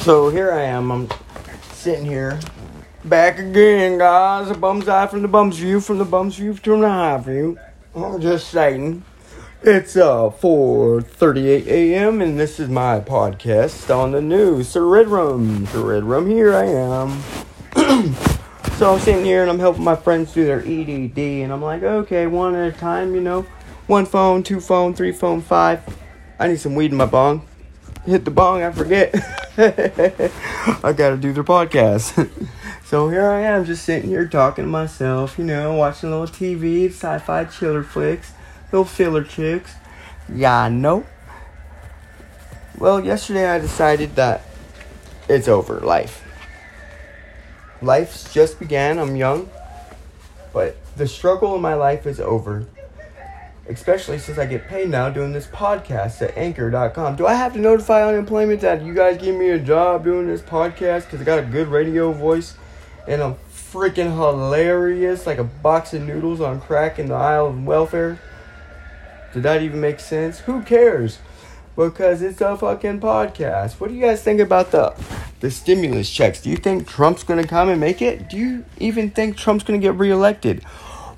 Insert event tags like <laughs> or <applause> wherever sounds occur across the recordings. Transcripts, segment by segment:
So here I am. I'm sitting here, back again, guys. A bum's eye from the bum's view, from the bum's view from the high view. I'm just saying. It's uh 4:38 a.m. and this is my podcast on the news. Sir Red Rum, Sir Red Rum. Here I am. <clears throat> so I'm sitting here and I'm helping my friends do their EDD, and I'm like, okay, one at a time, you know, one phone, two phone, three phone, five. I need some weed in my bong. Hit the bong, I forget. <laughs> I gotta do their podcast. <laughs> so here I am, just sitting here talking to myself, you know, watching little TV, sci-fi chiller flicks, little filler chicks. Yeah, I. Well, yesterday I decided that it's over. Life. Life's just began. I'm young, but the struggle in my life is over especially since I get paid now doing this podcast at anchor.com. Do I have to notify unemployment that you guys give me a job doing this podcast because I got a good radio voice and I'm freaking hilarious like a box of noodles on crack in the aisle of welfare? Did that even make sense? Who cares? Because it's a fucking podcast. What do you guys think about the the stimulus checks? Do you think Trump's gonna come and make it? Do you even think Trump's gonna get reelected?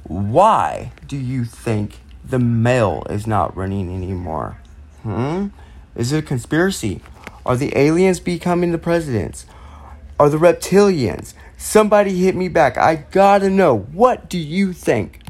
Why do you think the mail is not running anymore? Hmm? Is it a conspiracy? Are the aliens becoming the presidents? Are the reptilians? Somebody hit me back. I gotta know. What do you think?